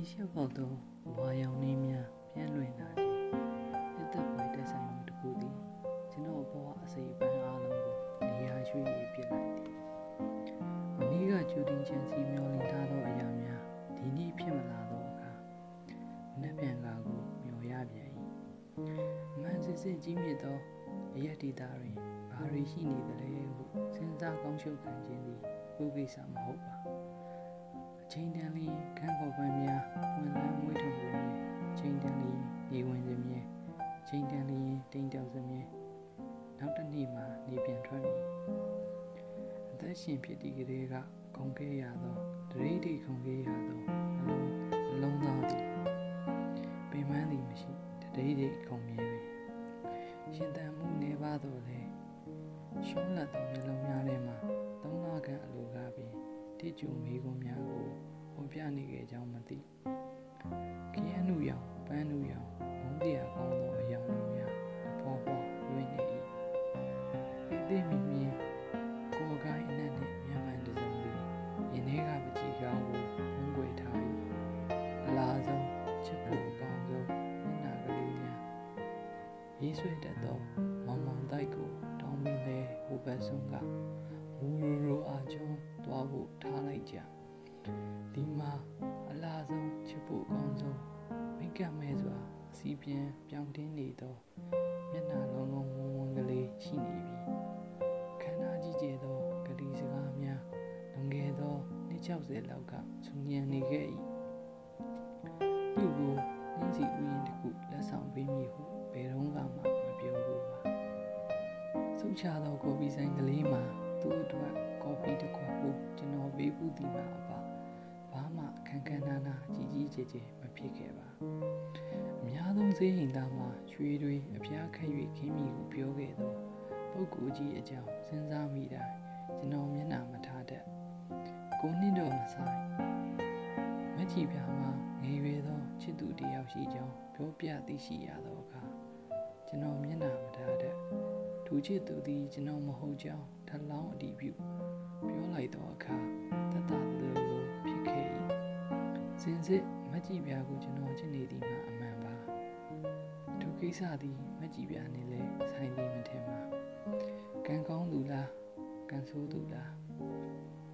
ဒီရှောက်ပေါက်သောဝါရောင်နှင်းများပြန်လွင်လာသည်အသက်ပွဲတိုက်ဆိုင်မှုတစ်ခုသည်ကျွန်တော်ဘဝအစိပ်ပိုင်းအားလုံးကိုနေရာရွှေ့ရပြစ်လိုက်သည်မနေ့ကကျူတင်ချန်စီမျောလင့်ထားသောအရာများဒီနေ့ဖြစ်မလာသောအခါမနှက်ပြန်ကာကိုမျောရပြန်၏မန်စစ်စစ်ကြီးမြင့်သောအရက်ဒေတာတွင်ဘာတွေရှိနေသလဲဟုစဉ်းစားကောင်းရှုပ်ခံခြင်းသည်ကိုယ်ကိစ္စမဟုတ်ပါ ချိန်တန်လျင်ခန်းပေါ်ပန်းများပွင့်လန်းမွေးထုံသည်ချိန်တန်လျင်နေဝင်သည်မြဲချိန်တန်လျင်တိမ်တောက်သည်မြဲနောက်တစ်နေ့မှနေပြန်ထွက်မည်အသက်ရှင်ဖြစ်သည့်ကလေးကခုန်ခဲ့ရသောဒရိဒိခုန်ခဲ့ရသောအလုံးအလုံးသားသည်ပင်မန်းသည်မရှိဒရိဒိခုန်မြဲပေရှင်တန်မှုနေပါတော့လေရှုံးလက်သောမျိုးလုံးများထဲမှာသုံးလခန့်အလိုကားပြီးတိကျုံမိကုံများကို ဟောပြနေခဲ့ကြောင်းမသိခရမ်းနုရောင်ပန်းနုရောင်မုန်းတရားကောင်းသောအယောင်တို့များအဖော်ဖော်လွင်နေ၏ဣတိမိမြင်ကိုယ်ကိုင်းအနက်နှင့်မြန်မာတစုံသည်ယင်းထဲကပကြီးကောင်းကိုဖုံးကွယ်ထား၏အလားဆုံးချစ်ဖို့အကောင်းဆုံးမျက်နှာကလေးများရေးဆွဲတတ်သောမောင်မောင်တိုက်ကိုတောင်းပြီးလဲဟိုဘက်ဆုံးကဝူရူရူအားကျွန်းသွားဖို့ထားလိုက်ကြ ဒီမှာအလားဆုံးချစ်ဖို့အကောင်းဆုံးမိကပ်မဲစွာအစီပြန်ပြောင်းတင်းနေသောမျက်နှာလုံးလုံးဝန်းဝန်းကလေးရှိနေပြီခန္ဓာကြီးကျယ်သောဂတိစကားများလွန်ခဲ့သောနှစ်60လောက်ကဆူညံနေခဲ့၏သူ့ကိုနှင်းစီဥယျာဉ်တစ်ခုလက်ဆောင်ပေးမိဟုဘယ်တော့မှမပြောဘူးပါဆုချသောကော်ပီဆိုင်ကလေးမှာသူ့အတွက်ကော်ဖီတစ်ခွက်ကိုကျွန်တော်ပေးဘူးဒီမှာအပါဘာမှ ခန်းခန်းနာနာကြီးကြီးကျယ်ကျယ်မဖြစ်ခဲ့ပါအများဆုံးဈေးဟင်သားမှာရွှေတွေအပြားခက်၍ခင်းမိကိုပြောခဲ့သောပုဂ္ဂိုလ်ကြီးအကြောင်းစဉ်းစားမိတိုင်းကျွန်တော်မျက်နှာမထားတတ်ကိုနှစ်တော့မဆိုင်မကြည့်ပြမှာငယ်ရွယ်သောချစ်သူတယောက်ရှိကြောင်းပြောပြသိရှိရသောအခါကျွန်တော်မျက်နှာမထားတတ်သူချစ်သူသည်ကျွန်တော်မဟုတ်ကြောင်းထလောင်းအတီးပြုပြောလိုက်သော စင်စစ်မကြည့်ပြကိုကျွန်တော်ချစ်နေသည်မှာအမှန်ပါဒုကိစ္စသည်မကြည့်ပြနေလဲဆိုင်သည်မထင်ပါကံကောင်းသူလားကံဆိုးသူလား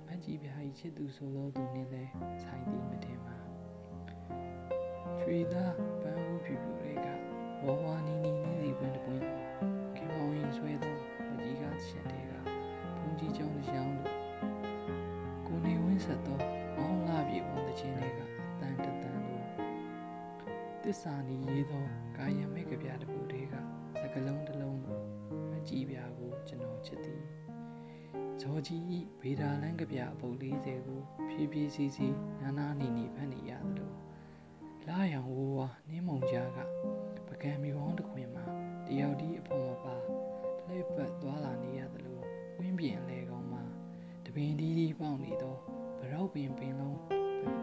မကြည့်ပြ၏ချစ်သူဆိုသောသူနှင့်လဲဆိုင်သည်မထင်ပါရွှေသားပန်းဦးဖြူဖြူ တစ္ဆာနီရေးသောကာယမိတ်ကပြတပူတွေကစကလုံးတစ်လုံးကိုမကြည့်ပြကိုကျွန်တော်ချစ်သည်ဇော်ကြီးဤဗေဒာလန်းကပြအပုပ်40ကိုဖြည်းဖြည်းစီစီနာနာနီနီဖတ်နေရတယ်လို့လာရောင်ဝဝနင်းမုံကြားကပကံမီပေါင်းတစ်ခွင်မှာတယောက်ဒီအဖော်မပါလှည့်ပတ်သွားလာနေရတယ်လို့ဝင်းပြင်လဲကောင်းမှာတပင်ဒီဒီပေါက်နေတော့ဗရောက်ပင်ပင်လုံး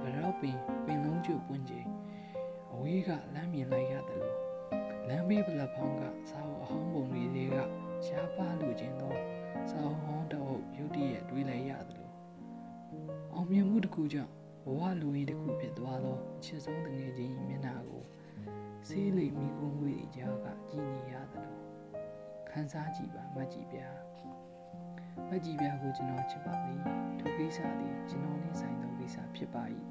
ဗရောက်ပင်ပင်လုံးကျပွင့်ကြီးအ ဝေးကလမ်းမြင်လိုက်ရတယ်လို့လမ်းဘေးပလက်ဖောင်းကစာအုပ်အဟောင်းပုံတွေတွေကရှားပါလူချင်းတော့စာအုပ်ဟောင်းတော့ရုတ်တရက်တွေးလိုက်ရတယ်လို့အောင်မြင်မှုတစ်ခုကြောင့်ဘဝလူရင်းတစ်ခုဖြစ်သွားသောအချစ်ဆုံးတငယ်ချင်းမျက်နှာကိုဆေးလိမ်မိကုန်းဝေးကြားကကြည်နေရတယ်လို့ခန်းစားကြည့်ပါမကြည့်ပြမကြည့်ပြကိုကျွန်တော်ချစ်ပါပြီဒုကိစ္စသည်ကျွန်တော်နဲ့ဆိုင်သောကိစ္စဖြစ်ပါ၏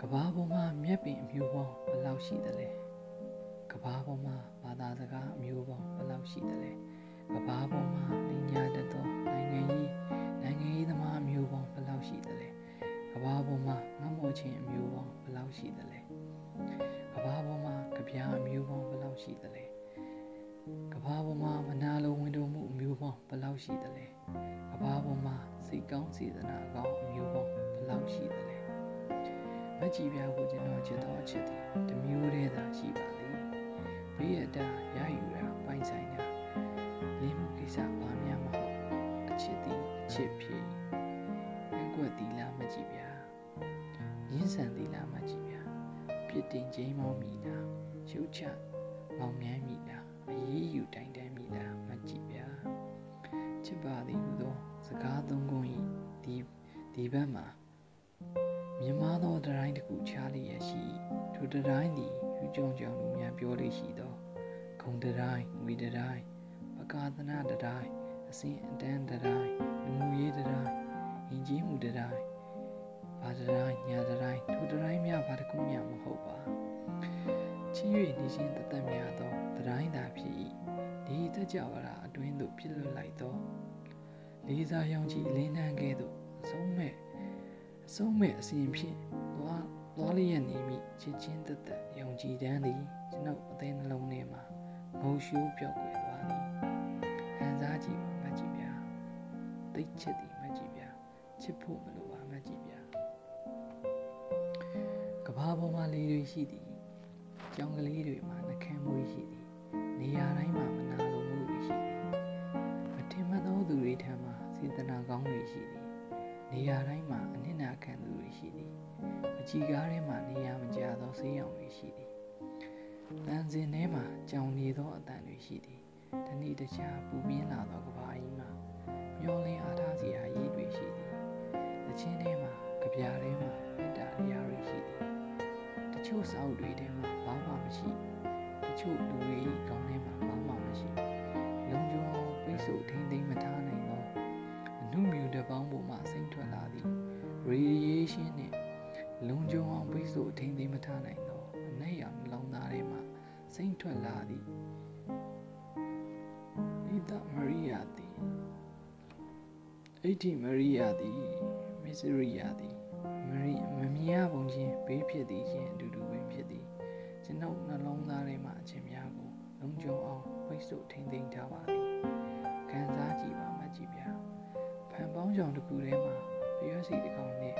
ကဘာပေါ်မှာမြက်ပင်အမျိုးပေါင်းဘယ်လောက်ရှိသလဲကဘာပေါ်မှာဘာသာစကားအမျိုးပေါင်းဘယ်လောက်ရှိသလဲကဘာပေါ်မှာလင်ညာတတ်သောနိုင်ငံရေးနိုင်ငံရေးသမားအမျိုးပေါင်းဘယ်လောက်ရှိသလဲကဘာပေါ်မှာငတ်မောချင်းအမျိုးပေါင်းဘယ်လောက်ရှိသလဲကဘာပေါ်မှာကြပြားအမျိုးပေါင်းဘယ်လောက်ရှိသလဲကဘာပေါ်မှာမနာလိုဝင်တော်မှုအမျိုးပေါင်းဘယ်လောက်ရှိသလဲကဘာပေါ်မှာစိတ်ကောင်းစေတနာကောင်းအမျိုးပေါင်းဘယ်လောက်ရှိသလဲ မကြည့်ပြကိုကျွန်တော်ချစ်တော်ချစ်သည်တမျိုးတည်းသာရှိပါလေဘေးရတာရယူတာပိုင်ဆိုင်တာလင်းမှုကိစ္စဘာများမဟုတ်အချစ်သည်အချစ်ဖြစ်ငကွက်တီလာမကြည့်ပြရင်းဆန်တီလာမကြည့်ပြပြစ်တင်ချင်းမောင်းမိတာရုပ်ချမောင်မြန်းမိတာအရေးယူတိုင်တန်းမိတာမကြည့်ပြချစ်ပါသည်ဟူသောစကားသုံးခုဤဒီဒီဘက်မှာ မြမြမသောတတိုင်းတစ်ခုချားလျက်ရှိထိုတတိုင်းသည်ယူကြုံကြောင်လူများပြောလေရှိသောဂုံတတိုင်းငွေတတိုင်းပကာသနာတတိုင်းအစဉ်အတန်းတတိုင်းလူမှုရေးတတိုင်းယဉ်ကျေးမှုတတိုင်းဘာတတိုင်းညာတတိုင်းထိုတတိုင်းများဘာတစ်ခုမျှမဟုတ်ပါချီး၍နေခြင်းတသက်များသောတတိုင်းသာဖြစ်၏ဒီတက်ကြဝဠာအတွင်းသို့ပြစ်လွတ်လိုက်သောလေးစားရောင်ကြီးလင်းနှန်းကဲ့သို့အဆုံးမဲ့ အဆုံးမဲ့အစဉ်ဖြင့်သွားသွားလျက်နေမိချစ်ချင်းသက်သက်ယုံကြည်တမ်းသည်ကျွန်ုပ်အသေးနှလုံးထဲမှာငိုရှိုးပြောက်ွယ်သွားသည်ခံစားကြည့်ပါမကြည့်ဗျာသိချစ်သည်မကြည့်ဗျာချစ်ဖို့မလိုပါမကြည့်ဗျာကဘာပေါ်မှာလေးတွေရှိသည်ကြောင်ကလေးတွေမှာနှကမ်းမွေးရှိသည်နေရာတိုင်းမှာမနာလိုမှုတွေရှိသည်မထင်မှတ်သောသူတွေထံမှာစေတနာကောင်းတွေရှိသည် နေရာတိုင်းမှာအနစ်နာခံသူတွေရှိသည်အကြည်ကားထဲမှာနေရာမကျသောဆေးရောင်တွေရှိသည်တန်စင်ထဲမှာကြောင်နေသောအတန်တွေရှိသည်တနေ့တခြားပူပြင်းလာသောကဘာကြီးမှာမျောလင်းအားထားစရာရည်တွေရှိသည်တချင်းထဲမှာကြပြားထဲမှာမေတ္တာတရားတွေရှိသည်တချို့စောက်တွေထဲမှာဘာမှမရှိတချို့လူတွေကောင်းထဲမှာဘာမှမရှိလုံခြုံအောင်ပိတ်ဆို့ထိမ့်သိမ်းမထားနိုင် သောအမှုမြူတပေါင်းပေါ်မှစိမ့်ထွက်လာသည် radiation နဲ့လုံခြုံအောင်ပိတ်ဆို့ထိမ့်သိမ်းမထားနိုင်သောအနက်ရောင်နှလုံးသားထဲမှစိမ့်ထွက်လာသည်ဤသမရိယာသည်အဋ္ဌိမရိယာသည်မစ္စရိယာသည်မရိမမြင်ရပုံချင်းဘေးဖြစ်သည်ချင်းအတူတူပင်ဖြစ်သည်ကျွန်ုပ်နှလုံးသားထဲမှအခြင်းများကိုလုံခြုံအောင်ပိတ်ဆို့ထိမ့်သိမ်းထားပါသည်ခံစားကြည့်ပါမကြည့်ဗျာ ဖန်ပေါင်းကြောင်တစ်ခုထဲမှာပျောစီတစ်ကောင်နဲ့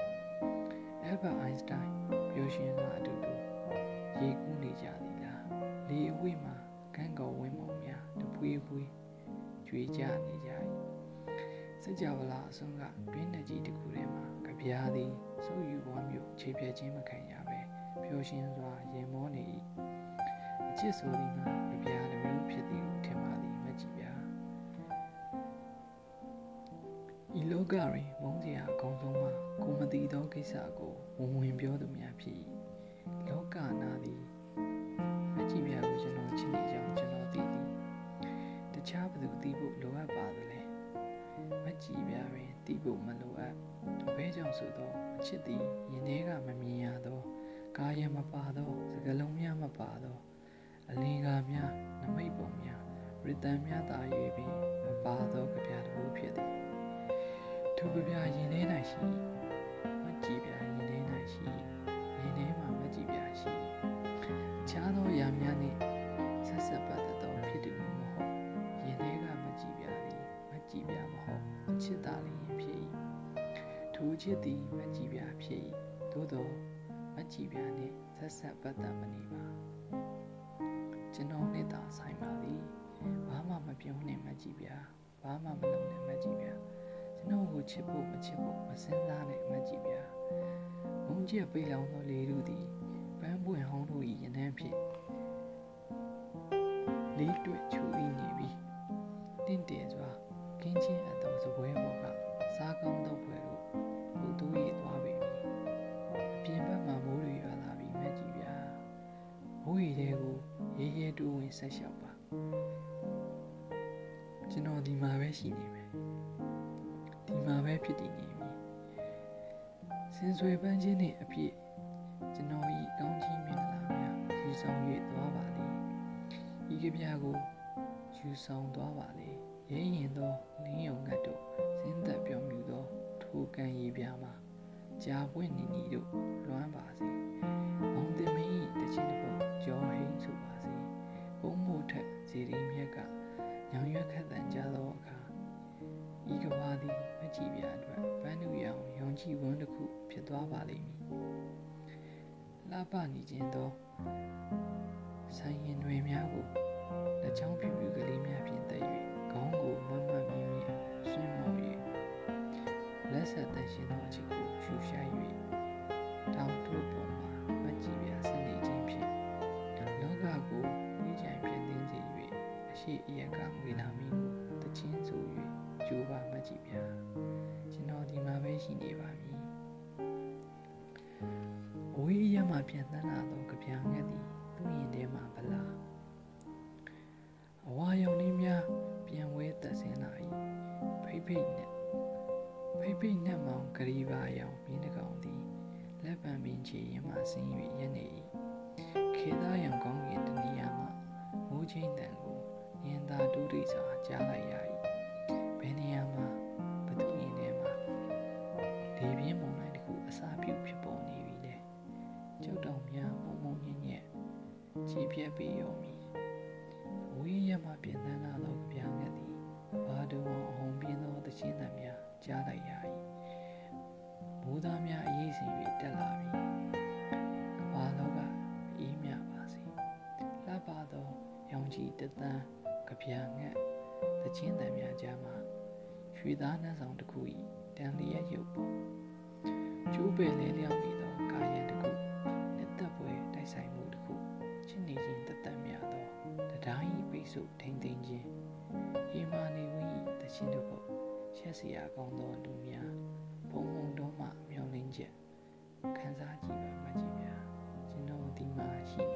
အယ်ဘတ်အိုင်စတိုင်းပျောရှင်စွာအတူတူရေကူးနေကြသည်လားလေအဝိမှာကန်းကောဝင်းမောင်များတပွေးပွေးကြွေကြနေကြ၏စကြဝဠာအဆုံးကတွင်းတကြီးတစ်ခုထဲမှာကြပြားသည်စိုးယူပွားမျိုးခြေပြဲခြင်းမခံရပဲပျော်ရှင်စွာရင်မောနေ၏အချစ်ဆိုသည်မှာကြပြားတစ်မျိုးဖြစ်သည်ကိုထင်ပါ ဤလောကတွင်မုန်းစရာအကောင်းဆုံးမှာကိုမသိသောကိစ္စကိုဝင်ဝင်ပြောသူများဖြစ်၏လောကနာသည်မကြည့်ဗျာကိုကျွန်တော်ချစ်နေကြောင်းကျွန်တော်သိသည်တခြားဘယ်သူသိဖို့လိုအပ်ပါသလဲမကြည့်ဗျာတွင်သိဖို့မလိုအပ်အဘဲကြောင့်ဆိုသောအချစ်သည်ရင်ထဲကမမြင်ရသောကာယမပါသောစကလုံးများမပါသောအလင်းကားများနမိတ်ပုံများရတန်များသာ၍ပင်မပါသောကြပြတစ်ခုဖြစ်သည် ထိုကြပြရင်ထဲ၌ရှိမကြည့်ပြရင်ထဲ၌ရှိရင်ထဲမှာမကြည့်ပြရှိအခြားသောအရာများနှင့်ဆက်ဆက်ပတ်သက်သောဖြစ်သူမဟုတ်ရင်ထဲကမကြည့်ပြသည်မကြည့်ပြမဟုတ်အချစ်သာလျင်ဖြစ်၏ထိုချစ်သည်မကြည့်ပြဖြစ်၏သို့သောမကြည့်ပြနှင့်ဆက်ဆက်ပတ်သက်မနေပါကျွန်တော်နဲ့သာဆိုင်ပါသည်ဘာမှမပြောနဲ့မကြည့်ပြဘာမှမလုပ်နဲ့မကြည့်ပြကျွ န်တော်ကိုချစ်ဖို့မချစ်ဖို့မစင်စားနဲ့မကြည့်ပြမုံကြီးပိတ်လောင်သောလေတို့သည်ပန်းပွင့်ဟောင်းတို့၏ရနန်းဖြင့်လေးတွေ့ချူဤနေပြီတင့်တယ်စွာကင်းချင်းအတော်စပွဲပေါ်ကစားကောင်းတော့ပွဲတို့ဟိုတို့၏သွားပေပြီအပြင်ဘက်မှာမိုးတွေရွာလာပြီမကြည့်ပြမိုးရီတဲကိုရေရဲတူးဝင်ဆက်လျှောက်ပါကျွန်တော်ဒီမှာပဲရှိနေမယ်ဒီ မှာပဲဖြစ်တည်နေပြီစင်ဆွေပန်းချင်းနှင့်အပြည့်ကျွန်တော်ဤကောင်းကြီးမင်္ဂလာများယူဆောင်၍သွားပါလေဤကပြကိုယူဆောင်သွားပါလေရဲရင်သောလင်းယုံငတ်တို့စင်းသက်ပြောမြူသောထိုကံရည်ပြားမှာကြာပွင့်နီနီတို့လွမ်းပါစေမောင်တင်မင်းဤတခြင်းတစ်ပုတ်ကြောဟိန်းဆိုပါစေဘုံမို့ထက်ဇေရီမြက်ကညောင်ရွက်ခတ်တန်ကြသော ရောင်ရောင်ကြည်ဝန်းတစ်ခုဖြစ်သွားပါလိမ့်မည်လှပနေခြင်းသောဆိုင်ရင်တွေများကိုလက်ချောင်းပြူပြူကလေးများဖြင့်တက်၍ခေါင်းကိုမတ်မတ်မြင်းမြင်းဆွင်းမောက်၍လက်ဆက်တန်ရှင်သောအချစ်ကိုရှူရှား၍တောင်ထိုးပေါ်မှာမကြည့်ပြဆနေခြင်းဖြင့်လောကကိုဝိကြံပြင်းသိစေ၍အရှိအယကငွေလာမင်းကိုတချင်းဆို၍ကြိုးပါမကြည့်ပြ ကျွန်တော်ဒီမှာပဲရှိနေပါမည်အဝေးရမှပြန်သန်းလာသောကြပြာငှက်သည်သူ့ရင်ထဲမှဗလာအဝါရောင်လေးများပြန်ဝဲသက်ဆင်းလာ၏ဖိတ်ဖိတ်နဲ့ဖိတ်ဖိတ်နဲ့မောင်ဂရီပါရောင်မြင်းတကောင်သည်လက်ပံပင်ချေရင်မှဆင်း၍ရက်နေ၏ခေသားရောင်ကောင်းကင်တနေရာမှမိုးချင်းတန်ကိုညင်သာတူးတိစွာကြားလိုက်ရ၏ ခြေပြက်ပြီးရောမီဝေးရမှပြင်သန်းလာသောကြပြငက်သည်ဘာတူအောင်အဟုန်ပြင်းသောသချင်းသံများကြားလိုက်ရ၏မိုးသားများအေးစီ၍တက်လာပြီကဘာလောကအေးမြပါစေလှပသောရောင်ကြီးတသန်းကြပြငက်သချင်းသံများကြားမှာရွှေသားနှန်းဆောင်တစ်ခု၏တန်လျက်ရုပ်ပေါ်ကျိုးပဲလဲလျောက်နေသောကာယံ ဆို့ထိမ့်သိမ်းခြင်းဟေမာနေဝင်း၏တခြင်းတို့ကိုရက်စရာကောင်းသောလူများဘုံဘုံတို့မှမျောလင်းချက်ခံစားကြည့်ပါမကြည့်ပါကျွန်တော်ဒီမှာရှိနေ